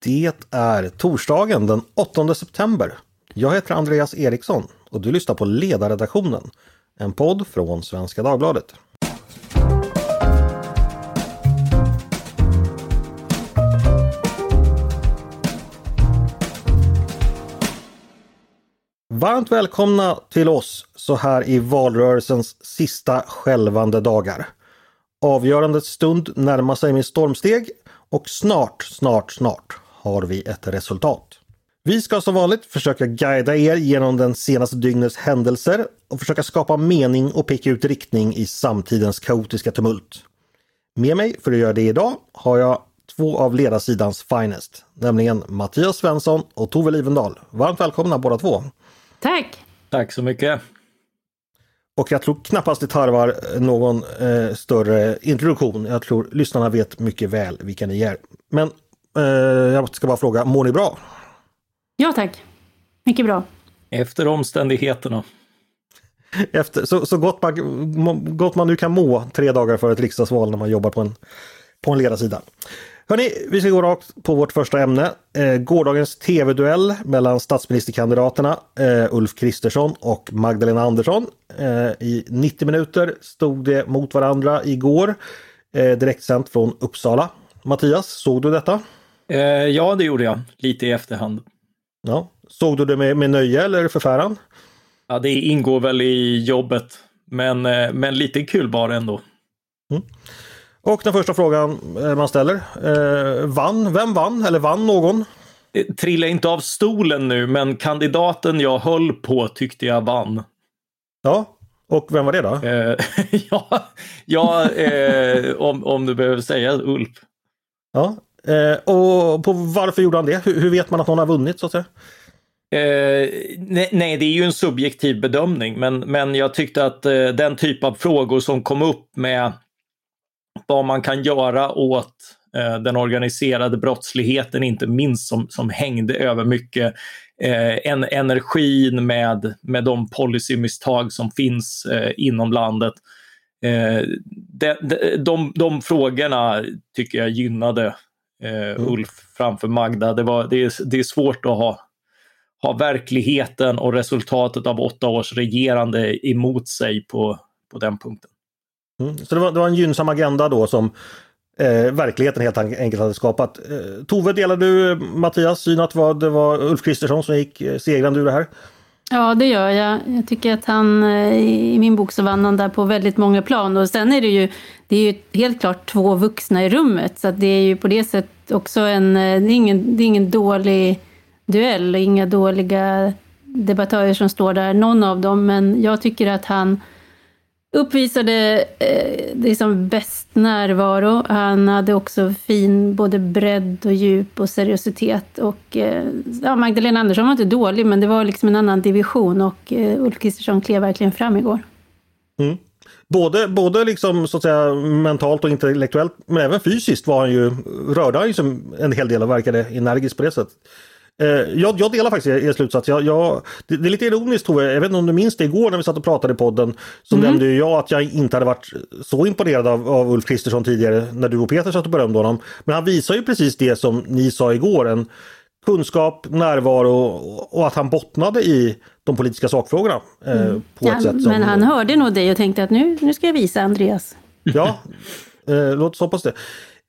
Det är torsdagen den 8 september. Jag heter Andreas Eriksson och du lyssnar på Ledarredaktionen, en podd från Svenska Dagbladet. Varmt välkomna till oss så här i valrörelsens sista skälvande dagar. Avgörandets stund närmar sig med stormsteg och snart, snart, snart har vi ett resultat. Vi ska som vanligt försöka guida er genom den senaste dygnets händelser och försöka skapa mening och peka ut riktning i samtidens kaotiska tumult. Med mig för att göra det idag har jag två av ledarsidans finest, nämligen Mattias Svensson och Tove Livendal. Varmt välkomna båda två! Tack! Tack så mycket! Och jag tror knappast det tarvar någon eh, större introduktion. Jag tror lyssnarna vet mycket väl vilka ni är. Men jag ska bara fråga, mår ni bra? Ja tack, mycket bra. Efter omständigheterna. Efter, så, så gott, man, gott man nu kan må tre dagar före ett riksdagsval när man jobbar på en, på en ledarsida. Hörni, vi ska gå rakt på vårt första ämne. Eh, gårdagens tv-duell mellan statsministerkandidaterna eh, Ulf Kristersson och Magdalena Andersson. Eh, I 90 minuter stod det mot varandra igår. Eh, direktsänt från Uppsala. Mattias, såg du detta? Eh, ja, det gjorde jag. Lite i efterhand. Ja. Såg du det med, med nöje eller förfäran? Ja, det ingår väl i jobbet. Men, eh, men lite kul bara ändå. Mm. Och den första frågan eh, man ställer. Eh, vann? Vem vann? Eller vann någon? Eh, trilla inte av stolen nu, men kandidaten jag höll på tyckte jag vann. Ja, och vem var det då? Ja, ja eh, om, om du behöver säga Ulf. Ja, Eh, och på varför gjorde han det? Hur, hur, vet man att någon har vunnit så att säga? Eh, nej, nej, det är ju en subjektiv bedömning, men, men jag tyckte att eh, den typ av frågor som kom upp med vad man kan göra åt eh, den organiserade brottsligheten, inte minst som, som hängde över mycket eh, en, energin med, med de policymisstag som finns eh, inom landet. Eh, de, de, de, de frågorna tycker jag gynnade mm. Ulf framför Magda. Det, var, det, är, det är svårt att ha, ha verkligheten och resultatet av åtta års regerande emot sig på, på den punkten. Mm. Så det var, det var, en gynnsam agenda då som eh, verkligheten helt enkelt hade skapat. Eh, Tove, delar du Mattias syn att det var Ulf Kristersson som gick eh, segrande ur det här? Ja, det gör jag. Jag tycker att han, eh, i min bok så vann han där på väldigt många plan. Och sen är det ju, det är ju helt klart två vuxna i rummet. Så det är ju på det sättet också en, eh, det är ingen, det är ingen dålig duell och inga dåliga debattörer som står där, någon av dem. Men jag tycker att han uppvisade eh, liksom bäst närvaro. Han hade också fin både bredd och djup och seriositet. Och, eh, ja, Magdalena Andersson var inte dålig, men det var liksom en annan division och eh, Ulf Kristersson klev verkligen fram igår. Mm. Både, både liksom, så att säga, mentalt och intellektuellt, men även fysiskt var han ju, rörde han ju som en hel del och verkade energisk på det sättet. Eh, jag, jag, delar faktiskt er slutsats. Jag, jag, det, det, är lite ironiskt Tove, jag vet inte om du minns det igår när vi satt och pratade i podden. Så mm. nämnde jag att jag inte hade varit så imponerad av, av Ulf Kristersson tidigare när du och Peter satt och berömde honom. Men han visar ju precis det som ni sa igår. En kunskap, närvaro och, att han bottnade i de politiska sakfrågorna. Eh, mm. på ja, ett sätt som, men han hörde nog dig och tänkte att nu, nu ska jag visa Andreas. Ja, eh, låt oss hoppas det.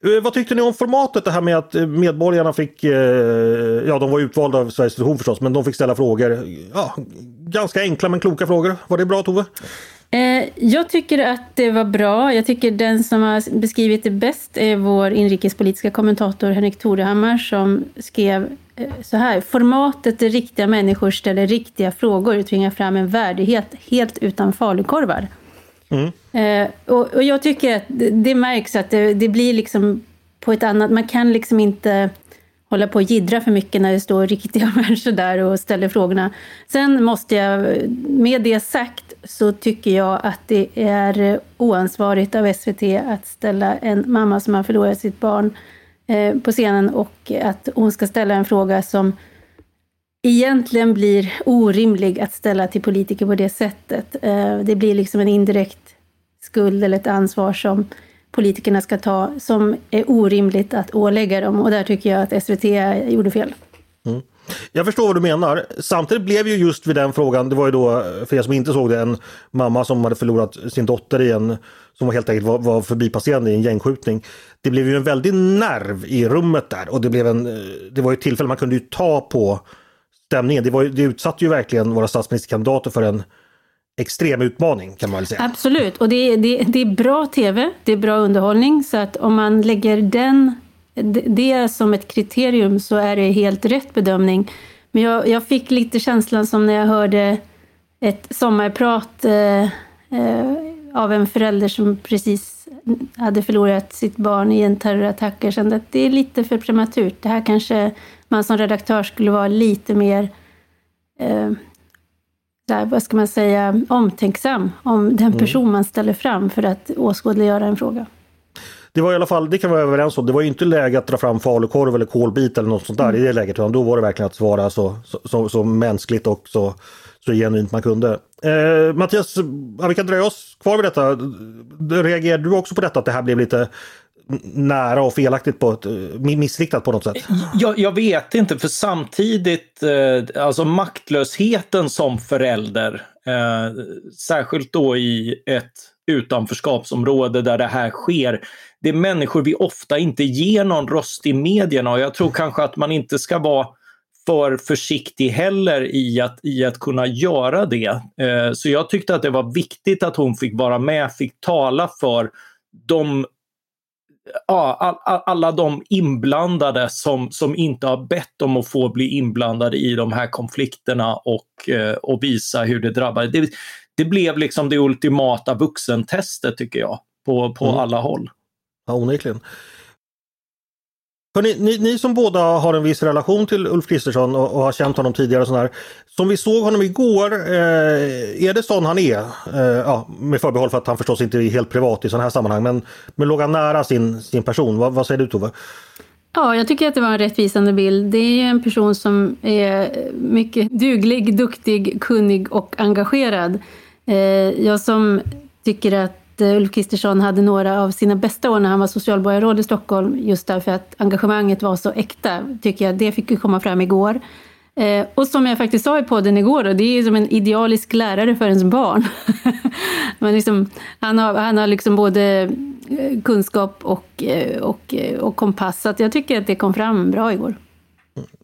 Eh, vad tyckte ni om formatet det här med att eh, medborgarna fick, eh, ja de var utvalda av Sveriges Television förstås, men de fick ställa frågor. Ja, ganska enkla men kloka frågor. Var det bra Tove? Jag tycker att det var bra. Jag tycker den som har beskrivit det bäst är vår inrikespolitiska kommentator Henrik Torehammar som skrev så här. Formatet där riktiga människor ställer riktiga frågor tvingar fram en värdighet helt utan falukorvar. Mm. Eh, och, och, jag tycker att det, det märks att det, det, blir liksom på ett annat... Man kan liksom inte hålla på och jiddra för mycket när det står riktiga människor där och ställer frågorna. Sen måste jag, med det sagt, så tycker jag att det är oansvarigt av SVT att ställa en mamma som har förlorat sitt barn eh, på scenen och att hon ska ställa en fråga som egentligen blir orimlig att ställa till politiker på det sättet. Eh, det blir liksom en indirekt skuld eller ett ansvar som politikerna ska ta som är orimligt att ålägga dem. Och där tycker jag att SVT gjorde fel. Mm. Jag förstår vad du menar. Samtidigt blev ju just vid den frågan, det var ju då för er som inte såg det, en mamma som hade förlorat sin dotter i en, som var helt enkelt var, var förbipasserande i en gängskjutning. Det blev ju en väldig nerv i rummet där och det blev en, eh, det var ju ett tillfälle man kunde ju ta på stämningen. Det, var, det utsatte ju verkligen våra statsministerkandidater för en extrem utmaning kan man väl säga. Absolut, och det, det, det är bra tv, det är bra underhållning så att om man lägger den det som ett kriterium så är det helt rätt bedömning. Men jag, jag fick lite känslan som när jag hörde ett sommarprat eh, eh, av en förälder som precis hade förlorat sitt barn i en terrorattack. Jag kände att det är lite för prematurt. Det här kanske man som redaktör skulle vara lite mer eh, där, vad ska man säga, omtänksam om den mm. person man ställer fram för att åskådliggöra en fråga det var i alla fall, det kan vi vara överens om, det var inte läge att dra fram falukorv eller kolbit eller något sånt där mm. i det läget. Utan då var det verkligen att svara så, så, så, så mänskligt och så, så genuint man kunde. Eh, Mattias, ja, vi kan dröja oss kvar vid detta. Reagerade du också på detta att det här blev lite nära och felaktigt på ett eh, missriktat på något sätt? Jag, jag vet inte, för samtidigt, eh, alltså maktlösheten som förälder, eh, särskilt då i ett utanförskapsområde där det här sker. Det är människor vi ofta inte ger någon röst i medierna och jag tror kanske att man inte ska vara för försiktig heller i att, i att kunna göra det. Eh, så jag tyckte att det var viktigt att hon fick vara med, fick tala för de alla de inblandade som, som inte har bett om att få bli inblandade i de här konflikterna och, eh, och visa hur det drabbar. Det, det blev liksom det ultimata vuxentestet tycker jag, på, på mm. alla håll. Ja, onekligen. Hörrni, ni, ni som båda har en viss relation till Ulf Kristersson och, och har känt honom tidigare. Och sådär. Som vi såg honom igår, eh, är det sån han är? Eh, ja, med förbehåll för att han förstås inte är helt privat i sådana här sammanhang. Men, men låg han nära sin, sin person? Va, vad säger du Tove? Ja, jag tycker att det var en rättvisande bild. Det är ju en person som är mycket duglig, duktig, kunnig och engagerad. Eh, jag som tycker att Eh, Ulf Kristersson hade några av sina bästa år när han var socialborgarråd i Stockholm, just därför att engagemanget var så äkta, tycker jag det fick komma fram igår. Eh, och som jag faktiskt sa i podden igår, då, det är som en idealisk lärare för ens barn. Men liksom, han har, han har liksom både eh, kunskap och, och, och kompass, så jag tycker att det kom fram bra igår.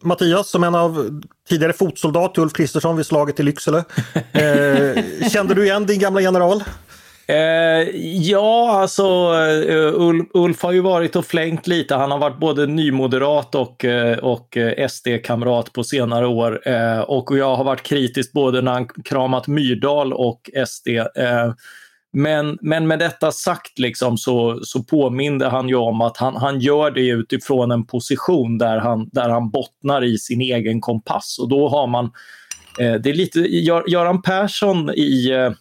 Mattias, som en av tidigare fotsoldat till Ulf Kristersson vid slaget i Lycksele. Eh, kände du igen din gamla general? Eh, ja, alltså uh, Ulf, Ulf, har ju varit och flängt lite. Han har varit både nymoderat och, uh, och eh, SD-kamrat på senare år. och jag har varit kritisk både när han kramat Myrdal och SD. Men, men med detta sagt liksom så, så påminde han ju om att han, han gör det utifrån en position där han, där han bottnar i sin egen kompass. Och då har man, eh, det är lite Göran Persson i eh,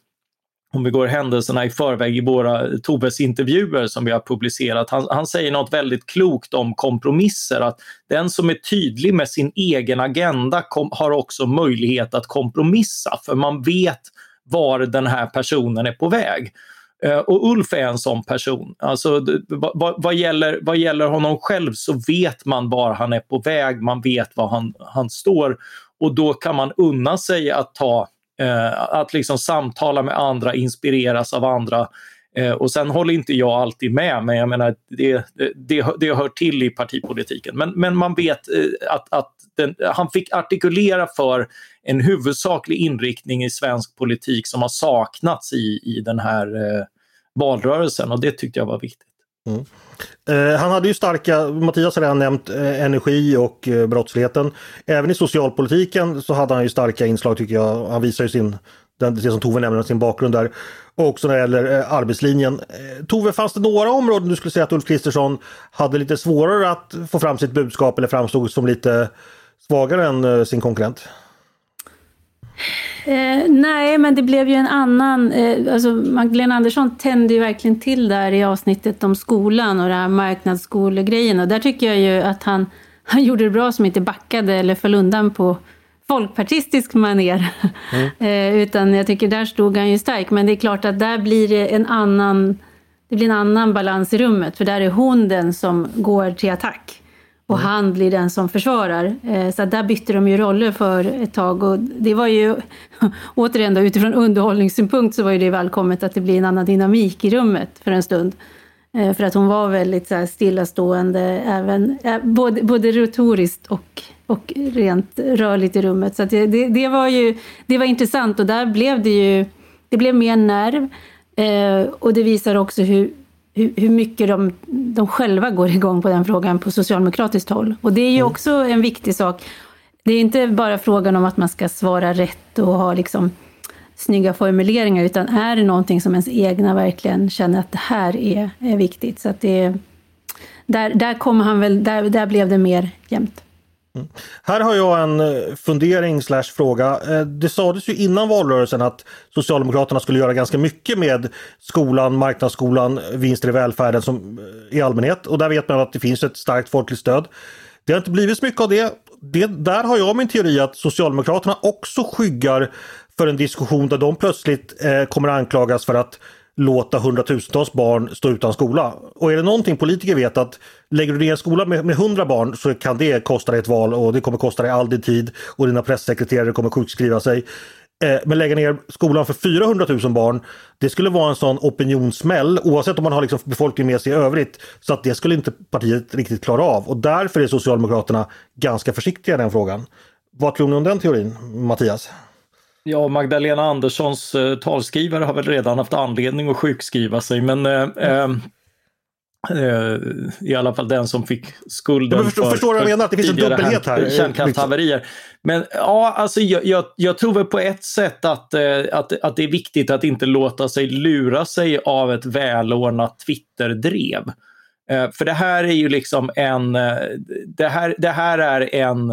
om vi går händelserna i förväg i våra Toves intervjuer som vi har publicerat. Han, han, säger något väldigt klokt om kompromisser, att den som är tydlig med sin egen agenda kom, har också möjlighet att kompromissa, för man vet var den här personen är på väg. Eh, och Ulf är en sån person. Alltså, vad, vad, gäller, vad gäller honom själv så vet man var han är på väg, man vet var han, han står och då kan man unna sig att ta Eh, att liksom samtala med andra, inspireras av andra. Eh, och sen håller inte jag alltid med, men jag menar det, det, det hör till i partipolitiken. Men, men man vet eh, att, att den, han fick artikulera för en huvudsaklig inriktning i svensk politik som har saknats i, i den här eh, valrörelsen och det tyckte jag var viktigt. Mm. Eh, han hade ju starka, Mattias har redan nämnt eh, energi och eh, brottsligheten. Även i socialpolitiken så hade han ju starka inslag tycker jag. Han visar ju sin, den, det som Tove nämner, sin bakgrund där. Och också när det gäller eh, arbetslinjen. Eh, Tove, fanns det några områden du skulle säga att Ulf Kristersson hade lite svårare att få fram sitt budskap eller framstod som lite svagare än eh, sin konkurrent? Eh, nej, men det blev ju en annan... Eh, alltså Magdalena Andersson tände ju verkligen till där i avsnittet om skolan och det här marknadsskolegrejen. Och där tycker jag ju att han, han gjorde det bra som inte backade eller föll undan på folkpartistisk maner. Mm. eh, utan jag tycker där stod han ju stark. Men det är klart att där blir det en annan det blir en annan balans i rummet, för där är hon den som går till attack. Och mm. han blir den som försvarar. Eh, så där bytte de ju roller för ett tag. Och det var ju, återigen då, utifrån underhållningssynpunkt så var ju det välkommet att det blir en annan dynamik i rummet för en stund. Eh, för att hon var väldigt så här stillastående, även, både, både retoriskt och, och rent rörligt i rummet. Så det, det, det, var ju det var intressant och där blev det ju det blev mer nerv. Eh, och det visar också hur, hur, hur mycket de, de själva går igång på den frågan på socialdemokratiskt håll. Och det är ju mm. också en viktig sak. Det är inte bara frågan om att man ska svara rätt och ha liksom snygga formuleringar, utan är det någonting som ens egna verkligen känner att det här är, är viktigt. Så att det, där, där, kommer han väl, där, där blev det mer jämnt. Mm. Här har jag en eh, fundering slash fråga. Eh, det sades ju innan valrörelsen att Socialdemokraterna skulle göra ganska mycket med skolan, marknadsskolan, vinster i välfärden som, eh, i allmänhet. Och där vet man att det finns ett starkt folkligt stöd. Det har inte blivit så mycket av det. det. Där har jag min teori att Socialdemokraterna också skyggar för en diskussion där de plötsligt eh, kommer anklagas för att låta hundratusentals barn stå utan skola. Och är det någonting politiker vet att lägger du ner en skola med, med 100 barn så kan det kosta dig ett val och det kommer kosta dig all din tid och dina pressekreterare kommer sjukskriva sig. Eh, men lägga ner skolan för 400 000 barn, det skulle vara en sån opinionssmäll oavsett om man har liksom befolkningen med sig i övrigt. Så att det skulle inte partiet riktigt klara av och därför är Socialdemokraterna ganska försiktiga i den frågan. Vad tror ni om den teorin, Mattias? Ja, Magdalena Anderssons eh, talskrivare har väl redan haft anledning att sjukskriva sig, men eh, eh, eh i alla fall den som fick skulden förstår, för, förstår jag menar? Att det finns en dubbelhet här. Kärnkraftshaverier. Men ja, alltså jag, jag, jag, tror väl på ett sätt att, eh, att, att det är viktigt att inte låta sig lura sig av ett välordnat Twitter-drev. Eh, för det här är ju liksom en, det här, det här är en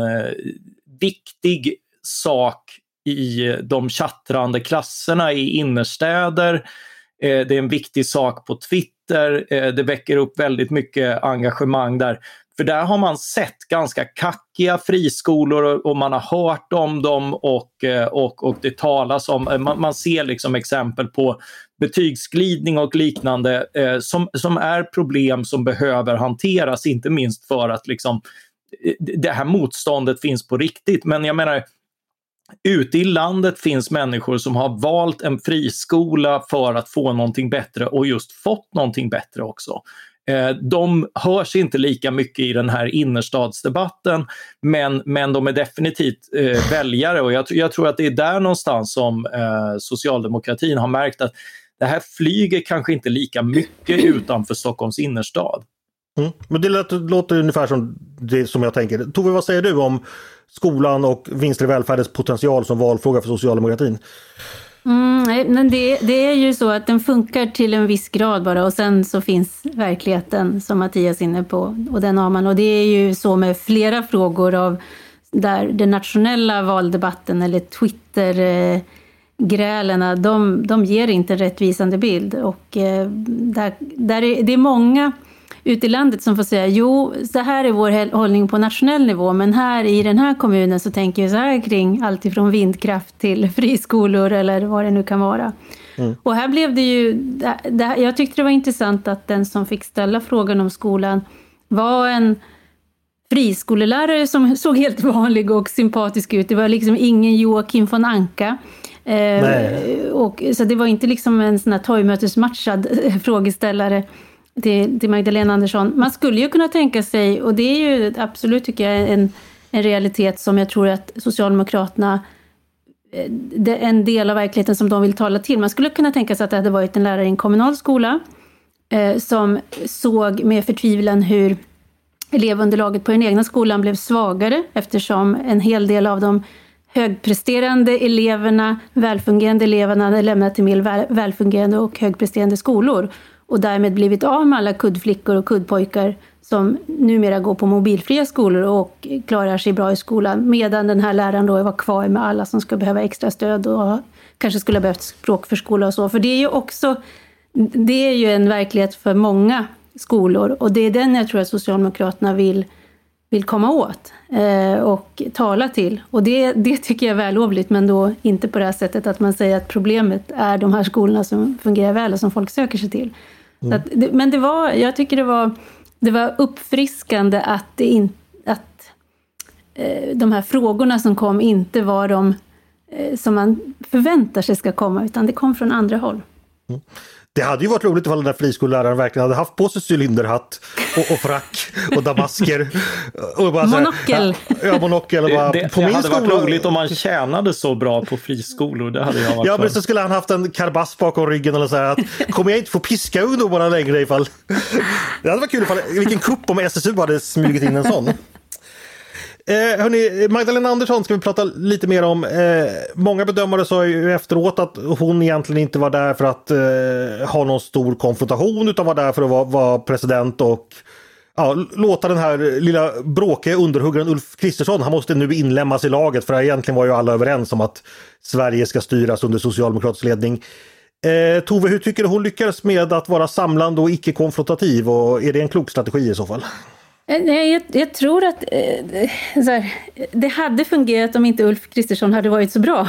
viktig sak i eh, de chattrande klasserna i innerstäder. Eh, det är en viktig sak på Twitter. Eh, det väcker upp väldigt mycket engagemang där. För där har man sett ganska kackiga friskolor och man har hört om dem och, och, och det talas om, man, man ser liksom exempel på betygsglidning och liknande eh, som, som är problem som behöver hanteras, inte minst för att liksom, det här motståndet finns på riktigt. Men jag menar, Ute i landet finns människor som har valt en friskola för att få någonting bättre och just fått någonting bättre också. Eh, de hörs inte lika mycket i den här innerstadsdebatten men, men de är definitivt eh, väljare och jag, jag, tror att det är där någonstans som eh, socialdemokratin har märkt att det här flyger kanske inte lika mycket utanför Stockholms innerstad. Mm. Men det låter, låter ungefär som det som jag tänker. Tove, vad säger du om skolan och vinster i välfärdens potential som valfråga för socialdemokratin? Mm, men det, det, är ju så att den funkar till en viss grad bara och sen så finns verkligheten som Mattias är inne på och den har man. Och det är ju så med flera frågor av där den nationella valdebatten eller Twitter eh, grälerna, de, de ger inte en rättvisande bild. Och eh, där, där är, det är många ute i landet som får säga jo, så här är vår hållning på nationell nivå, men här i den här kommunen så tänker vi så här kring allt ifrån vindkraft till friskolor eller vad det nu kan vara. Mm. Och här blev det ju, det, jag tyckte det var intressant att den som fick ställa frågan om skolan var en friskolelärare som såg helt vanlig och sympatisk ut. Det var liksom ingen Joakim von Anka. Eh, och, så det var inte liksom en sån här torgmötesmatchad frågeställare till, till Magdalena Andersson. Man skulle ju kunna tänka sig, och det är ju absolut tycker jag en, en realitet som jag tror att Socialdemokraterna eh, det är en del av verkligheten som de vill tala till. Man skulle kunna tänka sig att det hade varit en lärare i en kommunal skola eh, som såg med förtvivlan hur elevunderlaget på den egna skolan blev svagare eftersom en hel del av de högpresterande eleverna, välfungerande eleverna hade lämnat till mer välfungerande och högpresterande skolor och därmed blivit av med alla kuddflickor och kuddpojkar som numera går på mobilfria skolor och klarar sig bra i skolan, medan den här läraren då var kvar med alla som skulle behöva extra stöd och kanske skulle ha behövt språkförskola och så. För det är ju också, det är ju en verklighet för många skolor och det är den jag tror att Socialdemokraterna vill, vill komma åt eh, och tala till. Och det, det tycker jag är vällovligt, men då inte på det här sättet att man säger att problemet är de här skolorna som fungerar väl och som folk söker sig till. Mm. Att, men det var, jag tycker det var, det var uppfriskande att, det in, att eh, de här frågorna som kom inte var de eh, som man förväntar sig ska komma, utan det kom från andra håll. Mm. Det hade ju varit roligt ifall den där friskolläraren verkligen hade haft på sig cylinderhatt och, och frack och damasker. Och bara monokel! Här, ja, monokel. Och bara, det, på det min hade skola... varit roligt om man tjänade så bra på friskolor. Det hade jag varit ja, men så skulle han haft en karbass bakom ryggen eller så här att kommer jag inte få piska ungdomarna längre ifall... Det hade varit kul ifall vilken kupp om SSU hade smugit in en sån. Eh, hörni, Magdalena Andersson ska vi prata lite mer om. Eh, många bedömare sa ju efteråt att hon egentligen inte var där för att eh, ha någon stor konfrontation utan var där för att vara, vara president och ja, låta den här lilla bråkiga underhuggaren Ulf Kristersson, han måste nu inlämnas i laget för egentligen var ju alla överens om att Sverige ska styras under socialdemokratisk ledning. Eh, Tove, hur tycker du hon lyckades med att vara samlande och icke-konfrontativ och är det en klok strategi i så fall? Eh, nej, jag, jag tror att eh, här, det hade fungerat om inte Ulf Kristersson hade varit så bra.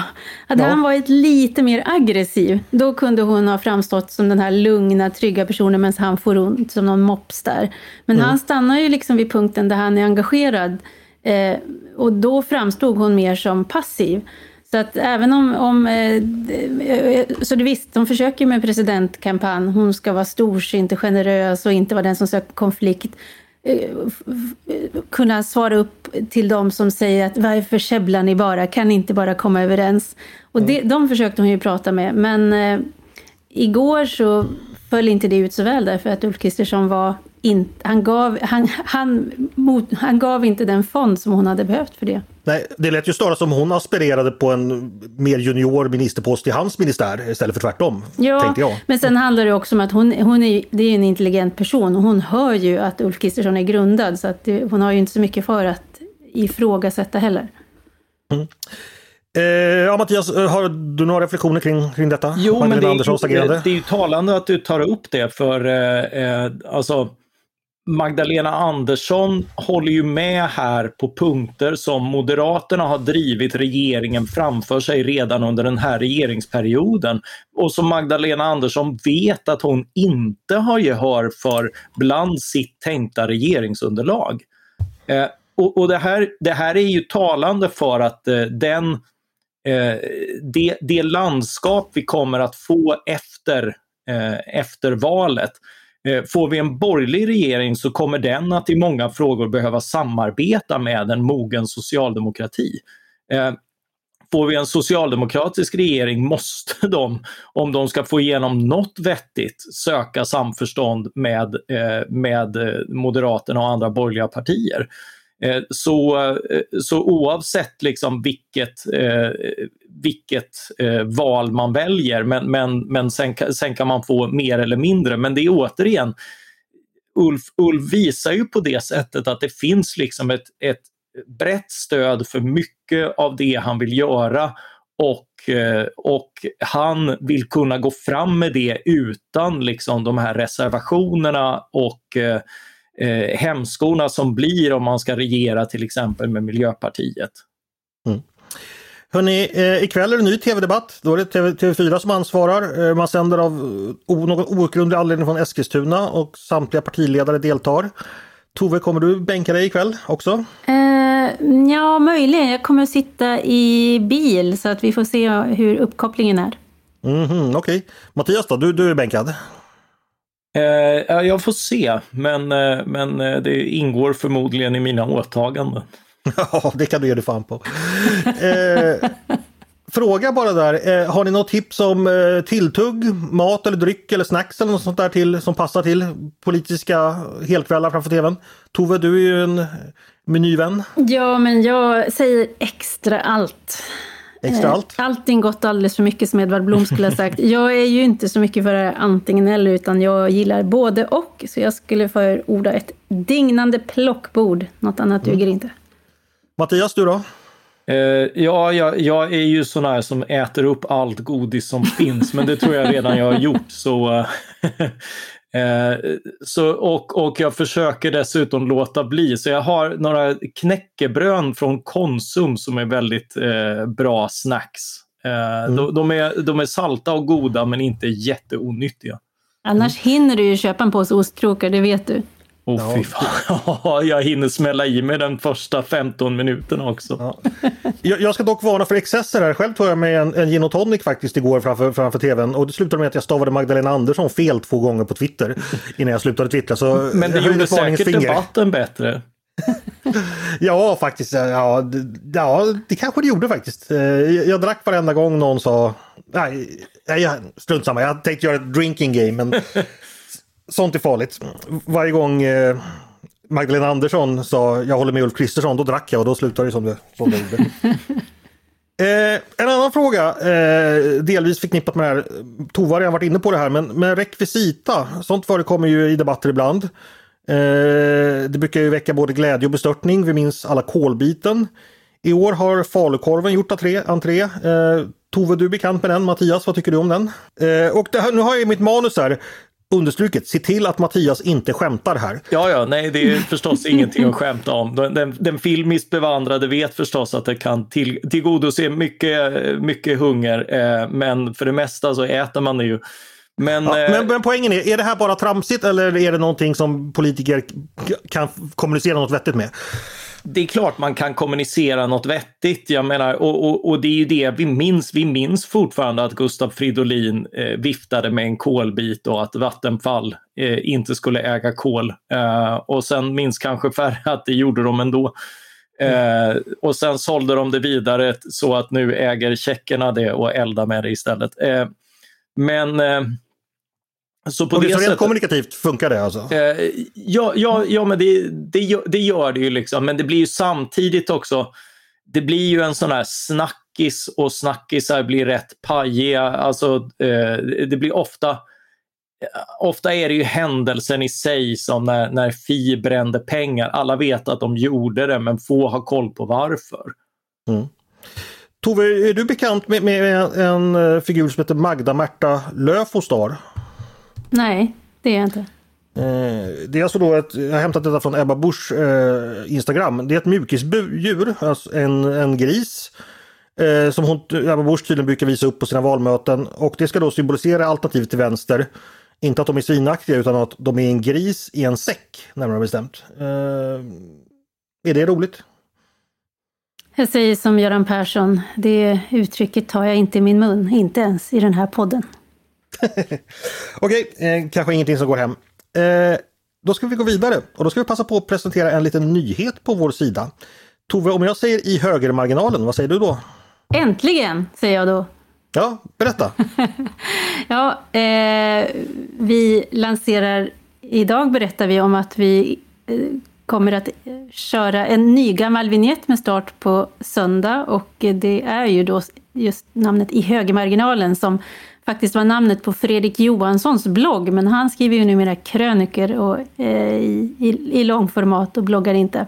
Hade ja. han varit lite mer aggressiv, då kunde hon ha framstått som den här lugna, trygga personen medan han får ont som någon mops där. Men mm. han stannar ju liksom vid punkten där han är engagerad. Eh, och då framstod hon mer som passiv. Så att även om... om eh, så det visst, de försöker med presidentkampanj. Hon ska vara storsint och generös och inte vara den som söker konflikt. Eh, kunna svara upp till de som säger att varför käbblar ni bara, kan ni inte bara komma överens? Och det, de försökte hon ju prata med, men eh, igår så föll inte det ut så väl därför att Ulf Kristersson var in, han, gav, han, han, mot, han gav inte den fond som hon hade behövt för det. Nej, det lät ju snarare som hon aspirerade på en mer junior ministerpost i hans ministär istället för tvärtom. Ja, jag. men sen handlar det också om att hon, hon är, det är en intelligent person och hon hör ju att Ulf Kristersson är grundad så att det, hon har ju inte så mycket för att ifrågasätta heller. Mm. Eh, ja, Mattias, eh, har du några reflektioner kring, kring detta? Jo, Magdalena men det, Anderssons agerande? det är ju talande att du tar upp det för eh, eh alltså Magdalena Andersson håller ju med här på punkter som Moderaterna har drivit regeringen framför sig redan under den här regeringsperioden och som Magdalena Andersson vet att hon inte har gehör för bland sitt tänkta regeringsunderlag. Eh, och, och det, här, det här är ju talande för att eh, den, Eh, det, det landskap vi kommer att få efter, eh, efter valet Eh, får vi en borgerlig regering så kommer den att i många frågor behöva samarbeta med en mogen socialdemokrati. Eh, får vi en socialdemokratisk regering måste de, om de ska få igenom något vettigt, söka samförstånd med, eh, med eh, Moderaterna och andra borgerliga partier. Eh, så, eh, så oavsett liksom vilket, eh, vilket eh, val man väljer, men, men, men sen, sen kan man få mer eller mindre. Men det är återigen, Ulf, Ulf visar ju på det sättet att det finns liksom ett, ett brett stöd för mycket av det han vill göra och, eh, och han vill kunna gå fram med det utan liksom de här reservationerna och eh, hämskorna som blir om man ska regera till exempel med Miljöpartiet. Mm. Hörrni, eh, ikväll är det ny tv-debatt. Då är det TV, TV4 som ansvarar. Eh, man sänder av o, någon outgrundlig anledning från Eskilstuna och samtliga partiledare deltar. Tove, kommer du bänka dig ikväll också? Eh, ja, möjligen. Jag kommer att sitta i bil så att vi får se hur uppkopplingen är. Mm -hmm, Okej. Okay. Mattias då, du, du är bänkad? Eh, jag får se, men, eh, men eh, det ingår förmodligen i mina åtaganden. Ja, det kan du ge dig fan på. Eh, fråga bara där, eh, har ni något tips om eh, tilltugg, mat eller dryck eller snacks eller något sånt där till, som passar till politiska helkvällar framför tvn? Tove, du är ju en menyvän. Ja, men jag säger extra allt. Extra eh, allt? Allting gott alldeles för mycket som Edvard Blom skulle ha sagt. Jag är ju inte så mycket för antingen eller utan jag gillar både och. Så jag skulle förorda ett dignande plockbord. Något annat duger mm. inte. Mattias, du då? Uh, ja, jag, jag, är ju sån här som äter upp allt godis som finns, men det tror jag redan jag har gjort. Så, uh, så, och, och jag försöker dessutom låta bli. Så jag har några knäckebrön från Konsum som är väldigt uh, bra snacks. Mm. De, de, är, de är salta och goda men inte jätteonyttiga. Annars hinner du ju köpa en påse ostkrokar, det vet du. Oh, ja. fy fan. jag hinner smälla i mig den första 15 minuterna också. Ja. Jag, jag, ska dock varna för excesser här. Själv tog jag med en, en gin och tonic faktiskt igår framför, framför tvn och det slutade med att jag stavade Magdalena Andersson fel två gånger på Twitter innan jag slutade twittra. Så Men det gjorde säkert finger. debatten bättre. ja, faktiskt. Ja, ja, det kanske det gjorde faktiskt. Eh, jag drack varenda gång någon sa... Nej, strunt samma. Jag tänkte göra ett drinking game, men sånt är farligt. Varje gång eh, Magdalena Andersson sa jag håller med Ulf Kristersson, då drack jag och då slutade det som det, som det gjorde. Eh, en annan fråga, eh, delvis förknippat med det här, Tove har redan varit inne på det här, men med rekvisita, sånt förekommer ju i debatter ibland. Eh, det brukar ju väcka både glädje och bestörtning, vi minns alla kolbiten. I år har falukorven gjort entré. entré. Eh, Tove, du är bekant med den. Mattias, vad tycker du om den? Eh, och här, nu har jag mitt manus här understruket, se till att Mattias inte skämtar här. Ja, ja, nej, det är förstås ingenting att skämta om. Den, den filmiskt bevandrade vet förstås att det kan till, tillgodose mycket, mycket hunger, eh, men för det mesta så äter man det ju. Men, ja, men, eh, men, poängen är, är det här bara tramsigt eller är det någonting som politiker kan kommunicera något vettigt med? Det är klart man kan kommunicera något vettigt. Jag menar, och, och, och, det är ju det vi minns. Vi minns fortfarande att Gustav Fridolin eh, viftade med en kolbit och att Vattenfall eh, inte skulle äga kol. Eh, och sen minns kanske färre att det gjorde de ändå. Eh, och sen sålde de det vidare så att nu äger tjeckerna det och eldar med det istället. Eh, men eh, så på och det, rent kommunikativt funkar det alltså? Eh, ja, ja, ja, men det, det, det gör det ju liksom. Men det blir ju samtidigt också, det blir ju en sån här snackis och snackisar blir rätt pajiga. Alltså, eh, det blir ofta, ofta är det ju händelsen i sig som när, när Fi brände pengar. Alla vet att de gjorde det men få har koll på varför. Mm. Tove, är du bekant med, med en, en figur som heter Magda Märta Löfostar? Nej, det är jag inte. Eh, det är alltså då ett, jag har hämtat detta från Ebba Busch eh, Instagram. Det är ett mjukisdjur, alltså en, en gris. Eh, som hon, Ebba Busch tydligen brukar visa upp på sina valmöten. Och det ska då symbolisera alternativet till vänster. Inte att de är svinaktiga utan att de är en gris i en säck, närmare bestämt. Eh, är det roligt? Jag säger som Göran Persson, det uttrycket tar jag inte i min mun, inte ens i den här podden. Okej, eh, kanske ingenting som går hem. Eh, då ska vi gå vidare och då ska vi passa på att presentera en liten nyhet på vår sida. Tove, om jag säger i högermarginalen, vad säger du då? Äntligen, säger jag då. Ja, berätta. ja, eh, vi lanserar, idag berättar vi om att vi eh, kommer att köra en ny gammal vignett med start på söndag och det är ju då just namnet i högermarginalen som faktiskt var namnet på Fredrik Johanssons blogg, men han skriver ju numera kröniker och, eh, i, i, i långformat och bloggar inte.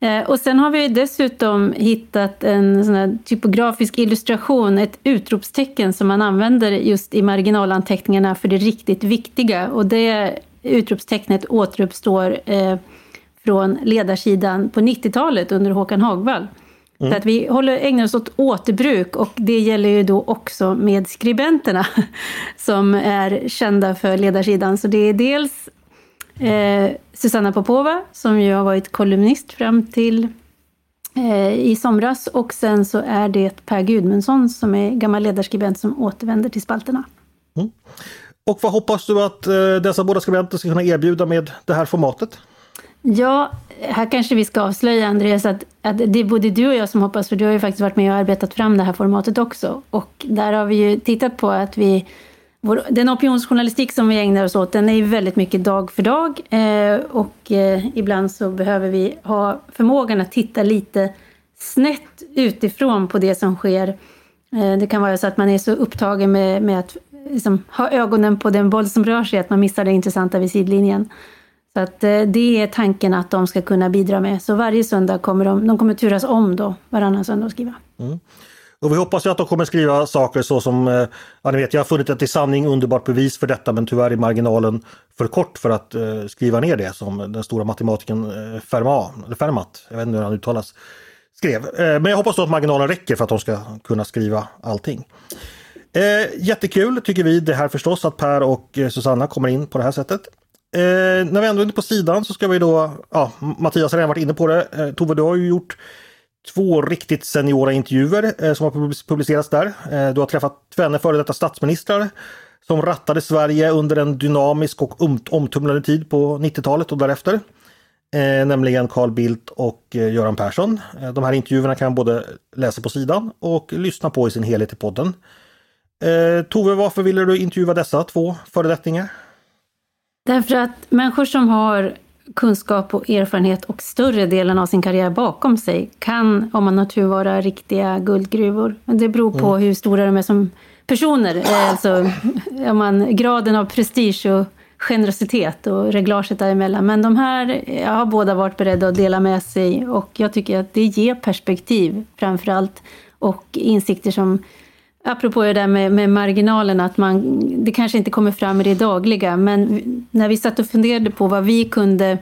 Eh, och sen har vi dessutom hittat en sån här typografisk illustration, ett utropstecken som man använder just i marginalanteckningarna för det riktigt viktiga. Och det utropstecknet återuppstår eh, från ledarsidan på 90-talet under Håkan Hagvall. Mm. Så att vi håller, ägnar oss åt återbruk och det gäller ju då också med skribenterna som är kända för ledarsidan. Så det är dels eh, Susanna Popova som ju har varit kolumnist fram till eh, i somras och sen så är det Per Gudmundsson som är gammal ledarskribent som återvänder till spalterna. Mm. Och vad hoppas du att eh, dessa båda skribenter ska kunna erbjuda med det här formatet? Ja, här kanske vi ska avslöja Andreas att, att det är både du och jag som hoppas, för du har ju faktiskt varit med och arbetat fram det här formatet också. Och där har vi ju tittat på att vi vår, den opinionsjournalistik som vi ägnar oss åt, den är ju väldigt mycket dag för dag. Eh, och eh, ibland så behöver vi ha förmågan att titta lite snett utifrån på det som sker. Eh, det kan vara så att man är så upptagen med, med att liksom, ha ögonen på den boll som rör sig, att man missar det intressanta vid sidlinjen. Så att eh, det är tanken att de ska kunna bidra med. Så varje söndag kommer de, de kommer turas om då, varannan söndag att skriva. Mm. Och vi hoppas ju att de kommer skriva saker så som, eh, ja ni vet jag har funnit ett i sanning underbart bevis för detta men tyvärr är marginalen för kort för att eh, skriva ner det som den stora matematikern eh, Fermat, eller Fermat, jag vet inte hur han uttalas, skrev. Eh, men jag hoppas då att marginalen räcker för att de ska kunna skriva allting. Eh, jättekul tycker vi det här förstås att Per och eh, Susanna kommer in på det här sättet. Eh, när vi ändå är inne på sidan så ska vi då, ja Mattias har redan varit inne på det. Eh, Tove du har ju gjort två riktigt seniora intervjuer eh, som har publicerats där. Eh, du har träffat tvenne före detta statsministrar som rattade Sverige under en dynamisk och omtumlande tid på 90-talet och därefter. Eh, nämligen Carl Bildt och eh, Göran Persson. Eh, de här intervjuerna kan man både läsa på sidan och lyssna på i sin helhet i podden. Eh, Tove, varför ville du intervjua dessa två föredettingar? Därför att människor som har kunskap och erfarenhet och större delen av sin karriär bakom sig kan, om man har tur, vara riktiga guldgruvor. Det beror på mm. hur stora de är som personer. Eh, alltså, om man, graden av prestige och generositet och reglaget däremellan. Men de här jag har båda varit beredda att dela med sig och jag tycker att det ger perspektiv framför allt och insikter som Apropå det där med, med marginalen, att man, det kanske inte kommer fram i det dagliga, men när vi satt och funderade på vad vi kunde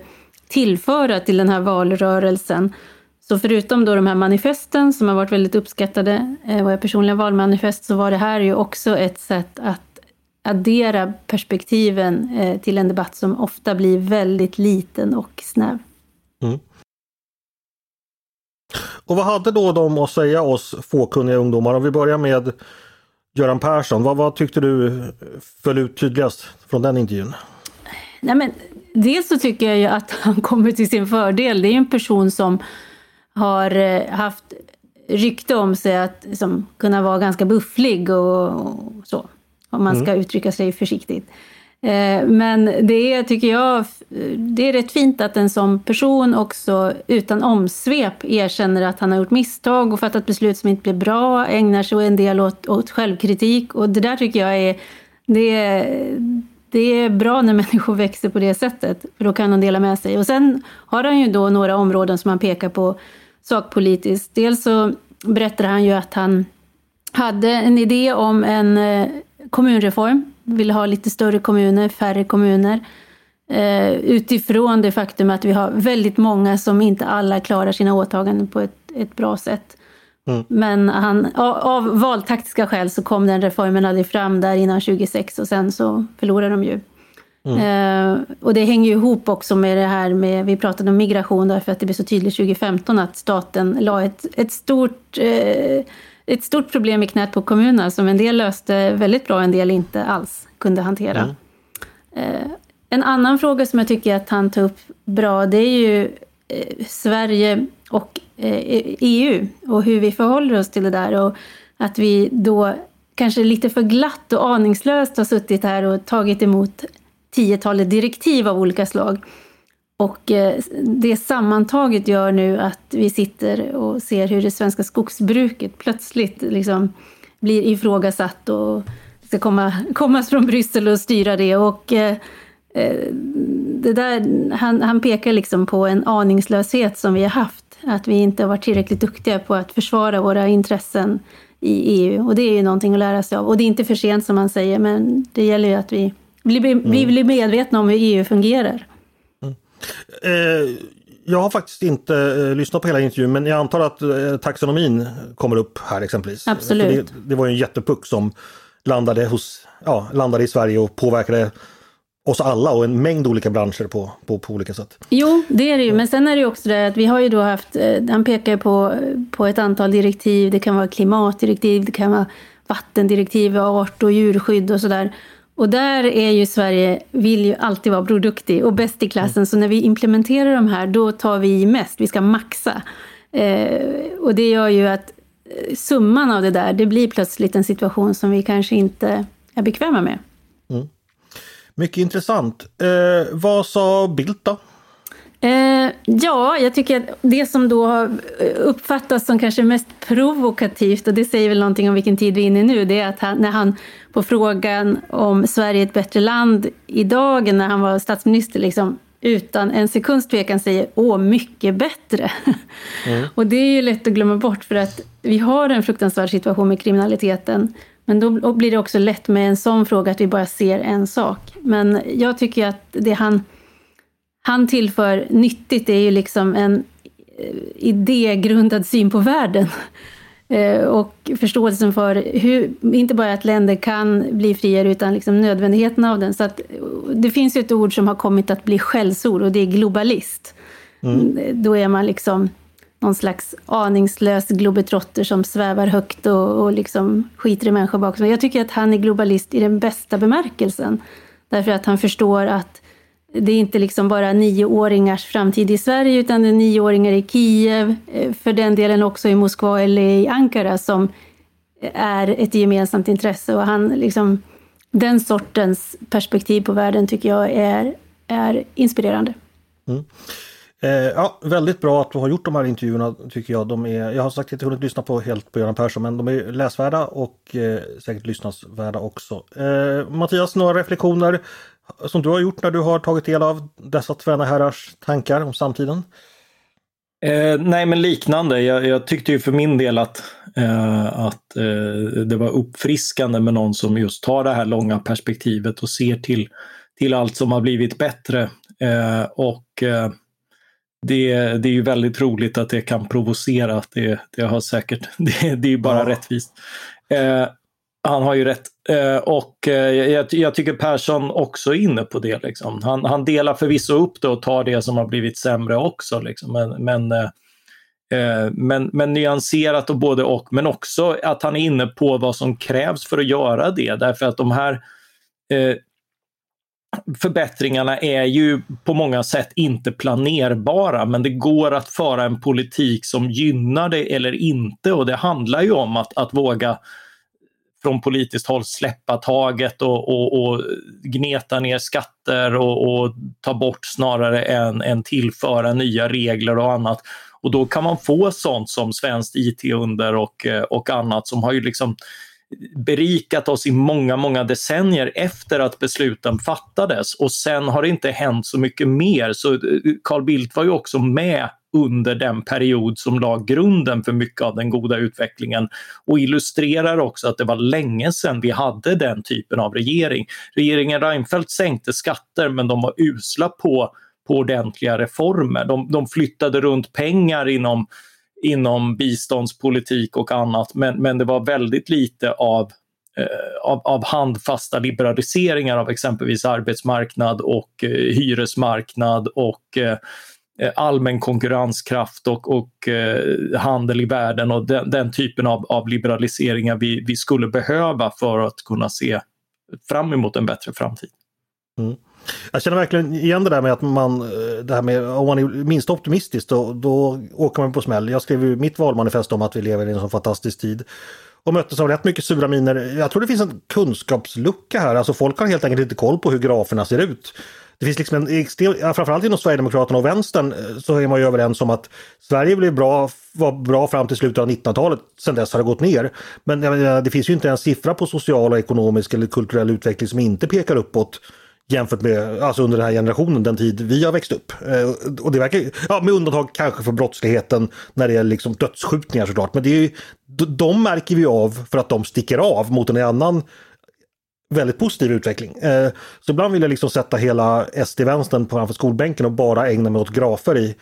tillföra till den här valrörelsen, så förutom då de här manifesten som har varit väldigt uppskattade, eh, våra personliga valmanifest, så var det här ju också ett sätt att addera perspektiven eh, till en debatt som ofta blir väldigt liten och snäv. Mm. Och vad hade då de att säga oss fåkunniga ungdomar? Om vi börjar med Göran Persson. Vad, vad tyckte du föll ut tydligast från den intervjun? Nej, men, dels så tycker jag ju att han kommer till sin fördel. Det är ju en person som har eh, haft rykte om sig att liksom, kunna vara ganska bufflig och, och så. Om man ska mm. uttrycka sig försiktigt. Eh, men det är, tycker jag, det är rätt fint att en sån person också utan omsvep erkänner att han har gjort misstag och fattat beslut som inte blev bra, ägnar sig en del åt, åt självkritik. Och det där tycker jag är, det är, det är bra när människor växer på det sättet, för då kan de dela med sig. Och sen har han ju då några områden som han pekar på sakpolitiskt. Dels så berättar han ju att han hade en idé om en eh, kommunreform vill ha lite större kommuner, färre kommuner. Eh, utifrån det faktum att vi har väldigt många som inte alla klarar sina åtaganden på ett, ett bra sätt. Mm. Men han, av, av valtaktiska skäl så kom den reformen aldrig fram där innan 2006 och sen så förlorade de ju. Mm. Eh, och det hänger ju ihop också med det här med, vi pratade om migration därför att det blev så tydligt 2015 att staten la ett, ett stort eh, ett stort problem i knät på kommunerna som en del löste väldigt bra, en del inte alls kunde hantera. Mm. En annan fråga som jag tycker att han tar upp bra, det är ju eh, Sverige och EU eh, e och hur vi förhåller oss till det där. Och att vi då kanske lite för glatt och aningslöst har suttit här och tagit emot tiotalet direktiv av olika slag. Och eh, det sammantaget gör nu att vi sitter och ser hur det svenska skogsbruket plötsligt liksom blir ifrågasatt och ska komma, komma från Bryssel och styra det. Och eh, eh, det där, han, han pekar liksom på en aningslöshet som vi har haft. Att vi inte har varit tillräckligt duktiga på att försvara våra intressen i EU. Och det är ju någonting att lära sig av. Och det är inte för sent som man säger, men det gäller ju att vi blir, vi blir medvetna om hur EU fungerar. Eh, jag har faktiskt inte eh, lyssnat på hela intervjun men jag antar att eh, taxonomin kommer upp här exempelvis. Absolut. Det, det, var ju en jättepuck som landade, hos, ja, landade i Sverige och påverkade oss alla och en mängd olika branscher på, på, på olika sätt. Jo, det är det ju. Men sen är det ju också det att vi har ju då haft, eh, han pekar på, på ett antal direktiv. Det kan vara klimatdirektiv, det kan vara vattendirektiv, art och djurskydd och sådär. Och där är ju Sverige, vill ju alltid vara produktig och bäst i klassen. Mm. Så när vi implementerar de här, då tar vi mest. Vi ska maxa. Eh, och det gör ju att eh, summan av det där, det blir plötsligt en situation som vi kanske inte är bekväma med. Mm. Mycket intressant. Eh, vad sa Bildt då? Eh, ja, jag tycker att det som då har uppfattats som kanske mest provokativt, och det säger väl någonting om vilken tid vi är inne i nu, det är att han, när han på frågan om Sverige är ett bättre land idag, när han var statsminister, liksom, utan en sekunds tvekan säger åh, mycket bättre. Mm. och det är ju lätt att glömma bort för att vi har en fruktansvärd situation med kriminaliteten. Men då blir det också lätt med en sån fråga att vi bara ser en sak. Men jag tycker att det han han tillför nyttigt är ju liksom en eh, idégrundad syn på världen. Eh, och förståelsen för hur, inte bara att länder kan bli friare utan liksom nödvändigheten av den. Så att, det finns ju ett ord som har kommit att bli skällsord och det är globalist. Mm. Då är man liksom någon slags aningslös globetrotter som svävar högt och, och liksom skiter i människor bakom. Jag tycker att han är globalist i den bästa bemärkelsen. Därför att han förstår att det är inte liksom bara nioåringars framtid i Sverige, utan det är nioåringar i Kiev, eh, för den delen också i Moskva eller i Ankara, som är ett gemensamt intresse. Och han, liksom, den sortens perspektiv på världen tycker jag är, är inspirerande. Mm. Eh, ja, väldigt bra att du har gjort de här intervjuerna tycker jag. De är, jag har sagt inte hunnit lyssna på helt på Göran Persson men de är läsvärda och eh, säkert lyssnansvärda också. Eh, Mattias, några reflektioner som du har gjort när du har tagit del av dessa tvenne herrars tankar om samtiden? Eh, nej men liknande. Jag, jag, tyckte ju för min del att, eh, att eh, det var uppfriskande med någon som just tar det här långa perspektivet och ser till, till allt som har blivit bättre. Eh, och eh, det, det är ju väldigt roligt att det kan provocera. Det, det har säkert, det, det är bara ja. rättvist. Han har ju rätt. Eh, och eh, jag, tycker Persson också är inne på det. Liksom. Han, han delar förvisso upp det och tar det som har blivit sämre också. Liksom. Men, men, eh, men, men nyanserat och både och. Men också att han är inne på vad som krävs för att göra det. Därför att de här förbättringarna är ju på många sätt inte planerbara, men det går att föra en politik som gynnar det eller inte. Och det handlar ju om att, att våga från politiskt håll släppa taget och, och, och gneta ner skatter och, och, ta bort snarare än, än tillföra nya regler och annat. Och då kan man få sånt som svenskt IT-under och, och annat som har ju liksom berikat oss i många, många decennier efter att besluten fattades och sen har det inte hänt så mycket mer. Så Carl Bildt var ju också med under den period som la grunden för mycket av den goda utvecklingen och illustrerar också att det var länge sedan vi hade den typen av regering. Regeringen Reinfeldt sänkte skatter men de var usla på, på ordentliga reformer. De, de flyttade runt pengar inom inom biståndspolitik och annat, men, men det var väldigt lite av eh, av, av, handfasta liberaliseringar av exempelvis arbetsmarknad och eh, hyresmarknad och eh, Eh, allmän konkurrenskraft och, och eh, handel i världen och den, den typen av, av, liberaliseringar vi, vi skulle behöva för att kunna se fram emot en bättre framtid. Mm. Jag känner verkligen igen det där med att man, eh, det här med om man är minst optimistisk då, då åker man på smäll. Jag skrev ju mitt valmanifest om att vi lever i en så fantastisk tid och möttes av rätt mycket sura miner. Jag tror det finns en kunskapslucka här, alltså folk har helt enkelt inte koll på hur graferna ser ut. Det finns liksom en extrem, framförallt inom Sverigedemokraterna och vänstern eh, så är man ju överens om att Sverige blev bra, var bra fram till slutet av 1900-talet. Sen dess har det gått ner. Men det finns ju inte en siffra på social och ekonomisk eller kulturell utveckling som inte pekar uppåt jämfört med alltså under den här generationen, den tid vi har växt upp. Eh, och det verkar, ja, med undantag kanske för brottsligheten när det gäller liksom dödsskjutningar såklart. Men det är ju, de märker vi av för att de sticker av mot en annan väldigt positiv utveckling. Eh, så ibland vill jag liksom sätta hela SD-vänstern framför skolbänken och bara ägna mig åt grafer i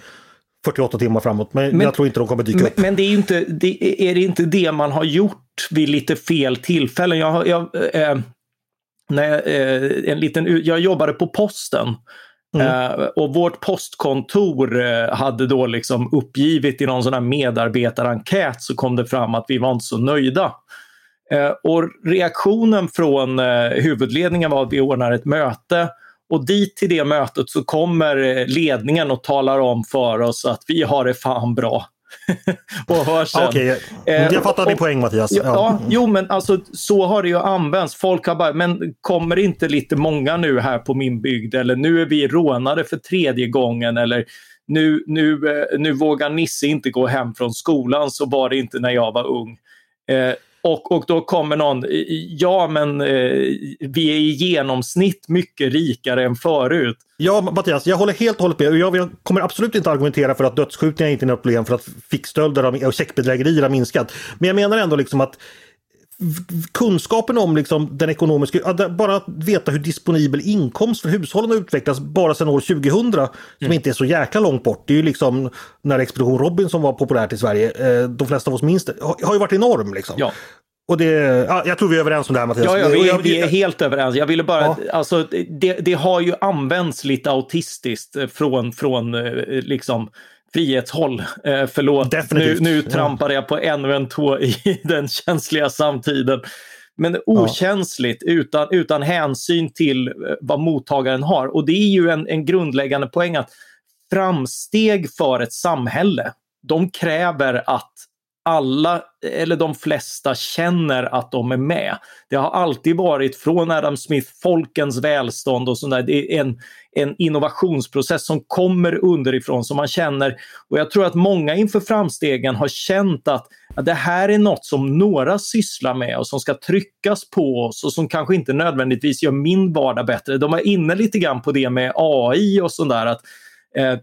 48 timmar framåt. Men, men jag tror inte de kommer dyka men, upp. Men det är, inte, det, är det inte det man har gjort vid lite fel tillfällen? Jag, jag, eh, när jag, eh, en liten, jag jobbade på posten Mm. Uh, och vårt postkontor uh, hade då liksom uppgivit i någon sån här medarbetarenkät så kom det fram att vi var inte så nöjda. Uh, och reaktionen från huvudledningen var att vi ordnar ett möte och dit till det mötet så kommer ledningen och talar om för oss att vi har det fan bra. och hörs sen. Okay. Jag eh, fattar din poäng Mattias. Ja, ja, jo men alltså så har det ju använts. Folk har bara, men kommer inte lite många nu här på min bygd? Eller nu är vi rånade för tredje gången. Eller nu, nu, eh, nu vågar Nisse inte gå hem från skolan, så var det inte när jag var ung. Eh, och, och då kommer någon, ja men eh, vi är i genomsnitt mycket rikare än förut. Ja Mattias, jag håller helt och hållet med. Jag, jag kommer absolut inte argumentera för att dödsskjutningar inte är något problem för att fickstölder och checkbedrägerier har minskat. Men jag menar ändå liksom att kunskapen om liksom den ekonomiska, bara att veta hur disponibel inkomst för hushållen har utvecklats bara sedan år 2000, som mm. inte är så jäkla långt bort. Det är ju liksom när Expedition Robin som var populärt i Sverige, eh, de flesta av oss minns det, har ju varit enorm. Liksom. Ja. Och det, ja, jag tror vi är överens om det här Mattias. Ja, ja vi, är, vi är helt överens. Jag ville bara, ja. alltså, det, det, har ju använts lite autistiskt från, från eh, liksom frihetshåll. Eh, förlåt, Definitivt. nu, nu trampade jag på ännu en tå i den känsliga samtiden. Men okänsligt ja. utan, utan hänsyn till eh, vad mottagaren har. Och det är ju en, en grundläggande poäng att framsteg för ett samhälle, de kräver att alla, eller de flesta, känner att de är med. Det har alltid varit från Adam Smith, folkens välstånd och sånt Det är en, en innovationsprocess som kommer underifrån som man känner. Och jag tror att många inför framstegen har känt att, att det här är något som några sysslar med och som ska tryckas på oss och som kanske inte nödvändigtvis gör min vardag bättre. De är inne lite grann på det med AI och sånt där. Att, eh,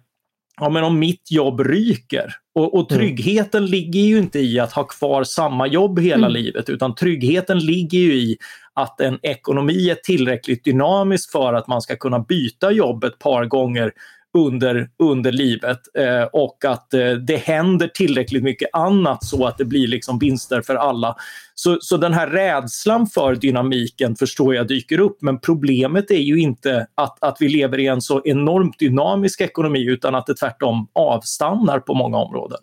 ja, men om mitt jobb ryker. Och, och mm. tryggheten mm. ligger ju inte i att ha kvar samma jobb hela mm. livet utan tryggheten ligger ju i att en ekonomi är tillräckligt dynamisk för att man ska kunna byta jobb ett par gånger under, under livet eh, och att eh, det händer tillräckligt mycket annat så att det blir liksom vinster för alla. Så, så den här rädslan för dynamiken förstår jag dyker upp men problemet är ju inte att, att vi lever i en så enormt dynamisk ekonomi utan att det tvärtom avstannar på många områden.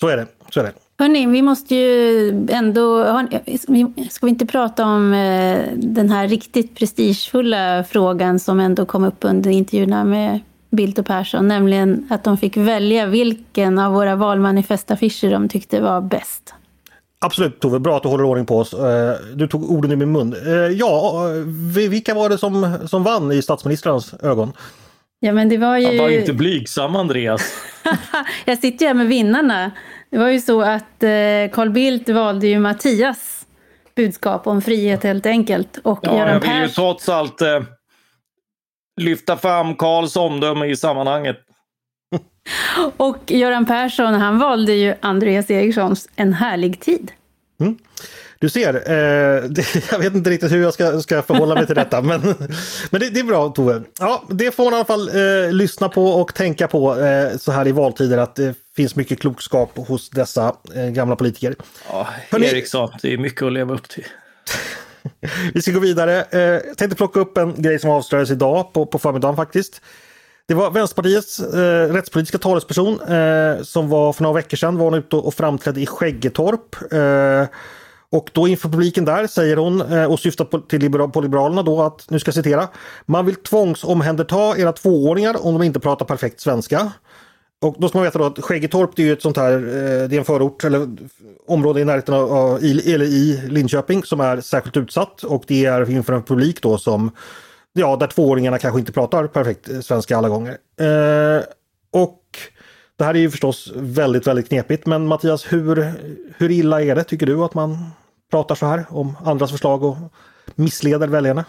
Så är det. Så är det. Hörrni, vi måste ju ändå... Ska vi inte prata om eh, den här riktigt prestigefulla frågan som ändå kom upp under intervjuerna med Bildt och Persson, nämligen att de fick välja vilken av våra valmanifestaffischer de tyckte var bäst. Absolut Tove, bra att du håller ordning på oss. Eh, du tog orden i min mun. Eh, ja, vilka var det som, som vann i statsministrarnas ögon? Ja, men det var ju... var inte blygsam Andreas. Jag sitter ju här med vinnarna. Det var ju så att eh, Carl Bildt valde ju Mattias budskap om frihet helt enkelt. Och ja, Göran jag vill ju trots allt eh, lyfta fram Karls omdöme i sammanhanget. Och Göran Persson, han valde ju Andreas Erikssons En härlig tid. Mm. Du ser, eh, det, jag vet inte riktigt hur jag ska, ska förhålla mig till detta men, men det, det, är bra Tove. Ja, det får man i alla fall eh, lyssna på och tänka på eh, så här i valtider att det finns mycket klokskap hos dessa eh, gamla politiker. Ja, Eriksson, det är mycket att leva upp till. Vi ska gå vidare. Eh, jag tänkte plocka upp en grej som avslöjades idag på, på förmiddagen faktiskt. Det var Vänsterpartiets eh, rättspolitiska talesperson eh, som var för några veckor sedan var hon ute och framträdde i Skäggetorp. Eh, och då inför publiken där säger hon eh, och syftar på, till liberal, på Liberalerna då att, nu ska jag citera, man vill tvångsomhänderta era tvååringar om de inte pratar perfekt svenska. Och då ska man veta då att Skäggetorp det är ett sånt här, eh, det är en förort eller område i närheten av, i, eller i Linköping som är särskilt utsatt och det är inför en publik då som, ja där tvååringarna kanske inte pratar perfekt eh, svenska alla gånger. Eh, och det här är ju förstås väldigt, väldigt knepigt men Mattias, hur, hur illa är det tycker du att man pratar så här om andras förslag och missleder väljarna?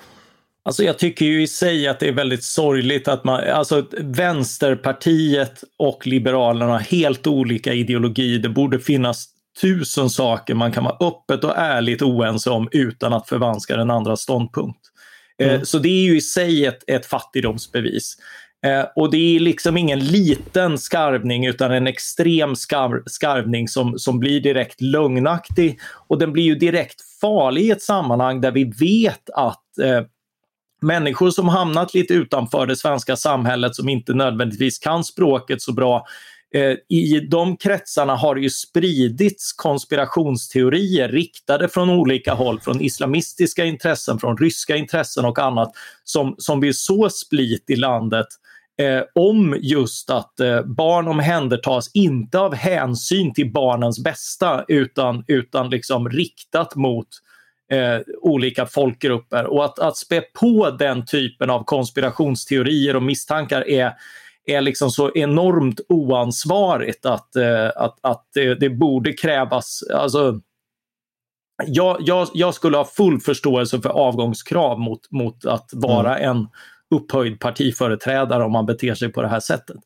Alltså jag tycker ju i sig att det är väldigt sorgligt att man, alltså Vänsterpartiet och Liberalerna har helt olika ideologi. Det borde finnas tusen saker man kan vara öppet och ärligt oense om utan att förvanska den andra ståndpunkt. Eh, mm. Så det är ju i sig ett, ett fattigdomsbevis. Eh, och det är liksom ingen liten skarvning utan en extrem skarv, skarvning som, som blir direkt lögnaktig. Och den blir ju direkt farlig i ett sammanhang där vi vet att eh, människor som hamnat lite utanför det svenska samhället som inte nödvändigtvis kan språket så bra eh, i de kretsarna har det ju spridits konspirationsteorier riktade från olika håll, från islamistiska intressen, från ryska intressen och annat som, som vill så split i landet eh, om just att eh, barn omhändertas inte av hänsyn till barnens bästa utan, utan liksom riktat mot eh, olika folkgrupper. Och att, att spä på den typen av konspirationsteorier och misstankar är är liksom så enormt oansvarigt att, eh, att, att det, det, borde krävas, alltså jag, jag, jag, skulle ha full förståelse för avgångskrav mot, mot att vara mm. en upphöjd partiföreträdare om man beter sig på det här sättet.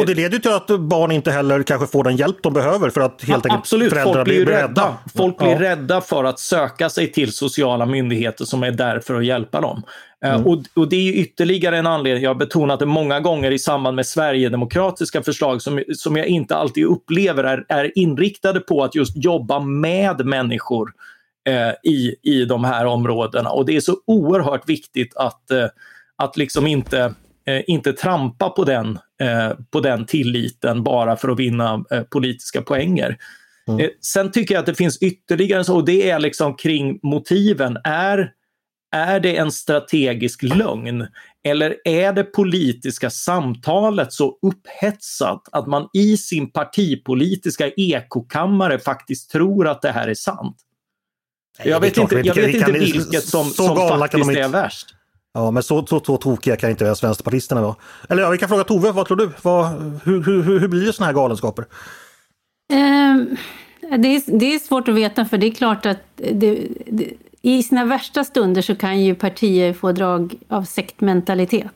Och det leder till att barn inte heller kanske får den hjälp de behöver för att helt enkelt Absolut, föräldrar blir, rädda. rädda. Folk blir Ja. rädda för att söka sig till sociala myndigheter som är där för att hjälpa dem. Eh, Mm. Och, och det är ytterligare en anledning, jag har betonat det många gånger i samband med Sverigedemokratiska förslag som, som jag inte alltid upplever är, är inriktade på att just jobba med människor eh, i, i de här områdena. Och det är så oerhört viktigt att, eh, att liksom inte, eh, inte trampa på den, eh, på den tilliten bara för att vinna eh, politiska poänger. Eh, Sen tycker jag att det finns ytterligare en så, och det är liksom kring motiven. Är, är det en strategisk lögn? Eller är det politiska samtalet så upphetsat att man i sin partipolitiska ekokammare faktiskt tror att det här är sant? Nej, Jag vet inte, jag vet inte vilket som, som faktiskt är värst. Ja, men så, så, så tokiga kan inte ens vänsterpartisterna vara. Eller ja, vi kan fråga Tove, vad tror du? Vad, hur, hur, hur, blir det såna här galenskaper? Ehm, det, är, det är svårt att veta för det är klart att det, det, i sina värsta stunder så kan ju partier få drag av sektmentalitet.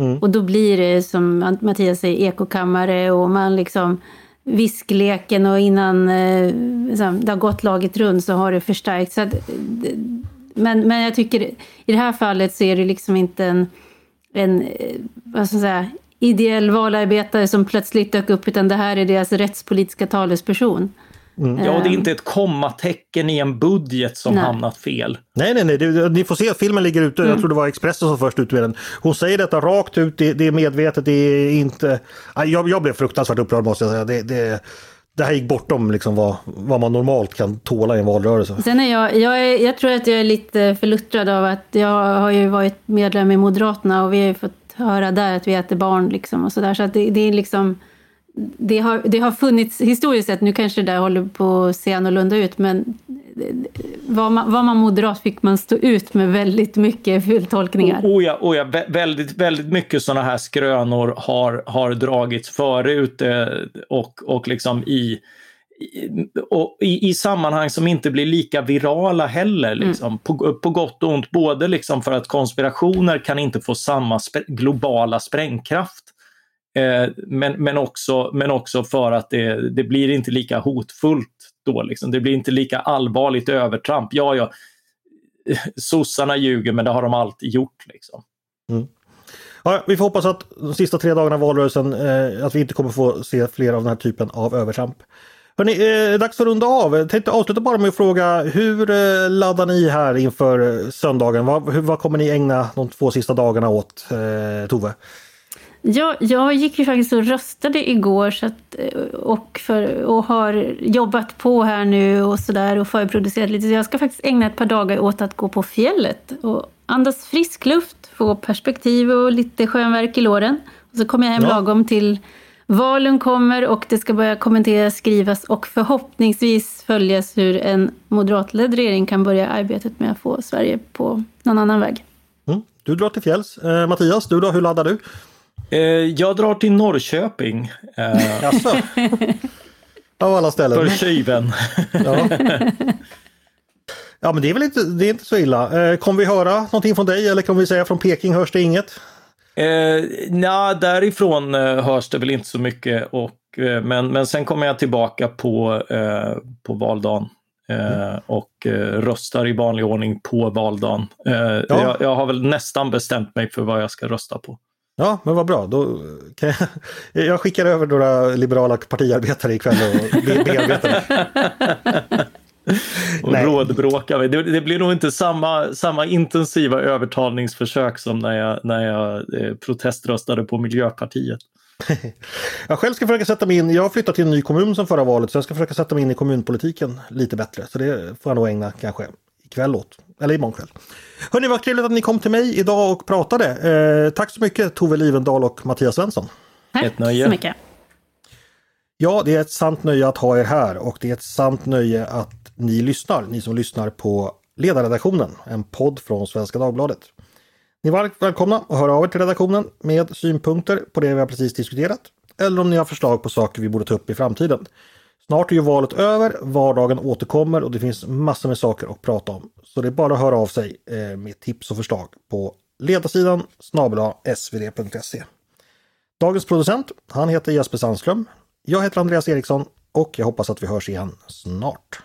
Mm. Och då blir det som Mattias säger ekokammare och man liksom viskleken och innan eh, liksom, det har gått laget runt så har det förstärkts. Så att, men, men jag tycker i det här fallet så är det liksom inte en, en eh, vad ska jag säga, ideell valarbetare som plötsligt dök upp utan det här är deras rättspolitiska talesperson. Ja, det är inte ett kommatecken i en budget som Nej. hamnat fel. Nej, nej, nej, det, ni får se att filmen ligger ute. Jag tror det var Expressen som först ut med den. Hon säger detta rakt ut, det, det är medvetet, det är inte... Jag, jag blev fruktansvärt upprörd måste jag säga. Det, det, det här gick bortom liksom vad, vad man normalt kan tåla i en valrörelse. Sen är jag, jag, är, jag tror att jag är lite förluttrad av att jag har ju varit medlem i Moderaterna och vi har ju fått höra där att vi äter barn liksom och sådär. Så att det, det är liksom det har, det har funnits historiskt sett, nu kanske det där håller på att se annorlunda ut, men var man, var man moderat fick man stå ut med väldigt mycket feltolkningar. Oh ja, oh ja vä- väldigt, väldigt mycket sådana här skrönor har, har dragits förut eh, och, och liksom i, i, och i, i sammanhang som inte blir lika virala heller. Liksom, på, på gott och ont, både liksom för att konspirationer kan inte få samma spr- globala sprängkraft Eh, men, men, också, men också för att det, det blir inte lika hotfullt då. Liksom. Det blir inte lika allvarligt övertramp. Ja, ja, sossarna ljuger men det har de alltid gjort. Liksom. Mm. Ja, vi får hoppas att de sista tre dagarna av valrörelsen eh, att vi inte kommer få se fler av den här typen av övertramp. Hörrni, eh, dags att runda av. Jag tänkte avsluta bara med att fråga hur eh, laddar ni här inför eh, söndagen? Vad, hur, vad kommer ni ägna de två sista dagarna åt, eh, Tove? Ja, jag gick ju faktiskt och röstade igår så att, och, för, och har jobbat på här nu och sådär och förproducerat lite. Så jag ska faktiskt ägna ett par dagar åt att gå på fjället och andas frisk luft, få perspektiv och lite skönverk i låren. Och så kommer jag hem Ja. lagom till valen kommer och det ska börja kommenteras, skrivas och förhoppningsvis följas hur en moderatledd regering kan börja arbetet med att få Sverige på någon annan väg. Mm. Du drar till fjälls. Eh, Mattias, du då? Hur laddar du? Eh, jag drar till Norrköping eh, Jaså? Av alla ställen. för tjuven. Ja. ja men det är väl inte, det är inte så illa. Eh, kommer vi höra någonting från dig eller kommer vi säga från Peking hörs det inget? Eh, nja, därifrån eh, hörs det väl inte så mycket. Och, eh, men, men sen kommer jag tillbaka på, eh, på valdagen. Eh, och eh, röstar i vanlig ordning på valdagen. Eh, jag, jag har väl nästan bestämt mig för vad jag ska rösta på. Ja, men vad bra. Då jag, jag skickar över några liberala partiarbetare ikväll och be, bearbetar. Och Nej. rådbråka. med. Det, det blir nog inte samma, samma intensiva övertalningsförsök som när jag, när jag eh, proteströstade på Miljöpartiet. Jag själv ska försöka sätta mig in, jag har flyttat till en ny kommun som förra valet så jag ska försöka sätta mig in i kommunpolitiken lite bättre. Så det får jag nog ägna kanske ikväll åt, eller imorgon kväll. Hörni, vad trevligt att ni kom till mig idag och pratade. Eh, tack så mycket Tove Livendal och Mattias Svensson. Tack Ett nöje. så mycket. Ja, det är ett sant nöje att ha er här och det är ett sant nöje att ni lyssnar, ni som lyssnar på Ledarredaktionen, en podd från Svenska Dagbladet. Ni är varmt välkomna att höra av er till redaktionen med synpunkter på det vi har precis diskuterat eller om ni har förslag på saker vi borde ta upp i framtiden. Snart är ju valet över, vardagen återkommer och det finns massor med saker att prata om. Så det är bara att höra av sig eh, med tips och förslag på ledarsidan snabel svd.se. Dagens producent, han heter Jesper Sandström. Jag heter Andreas Eriksson och jag hoppas att vi hörs igen snart.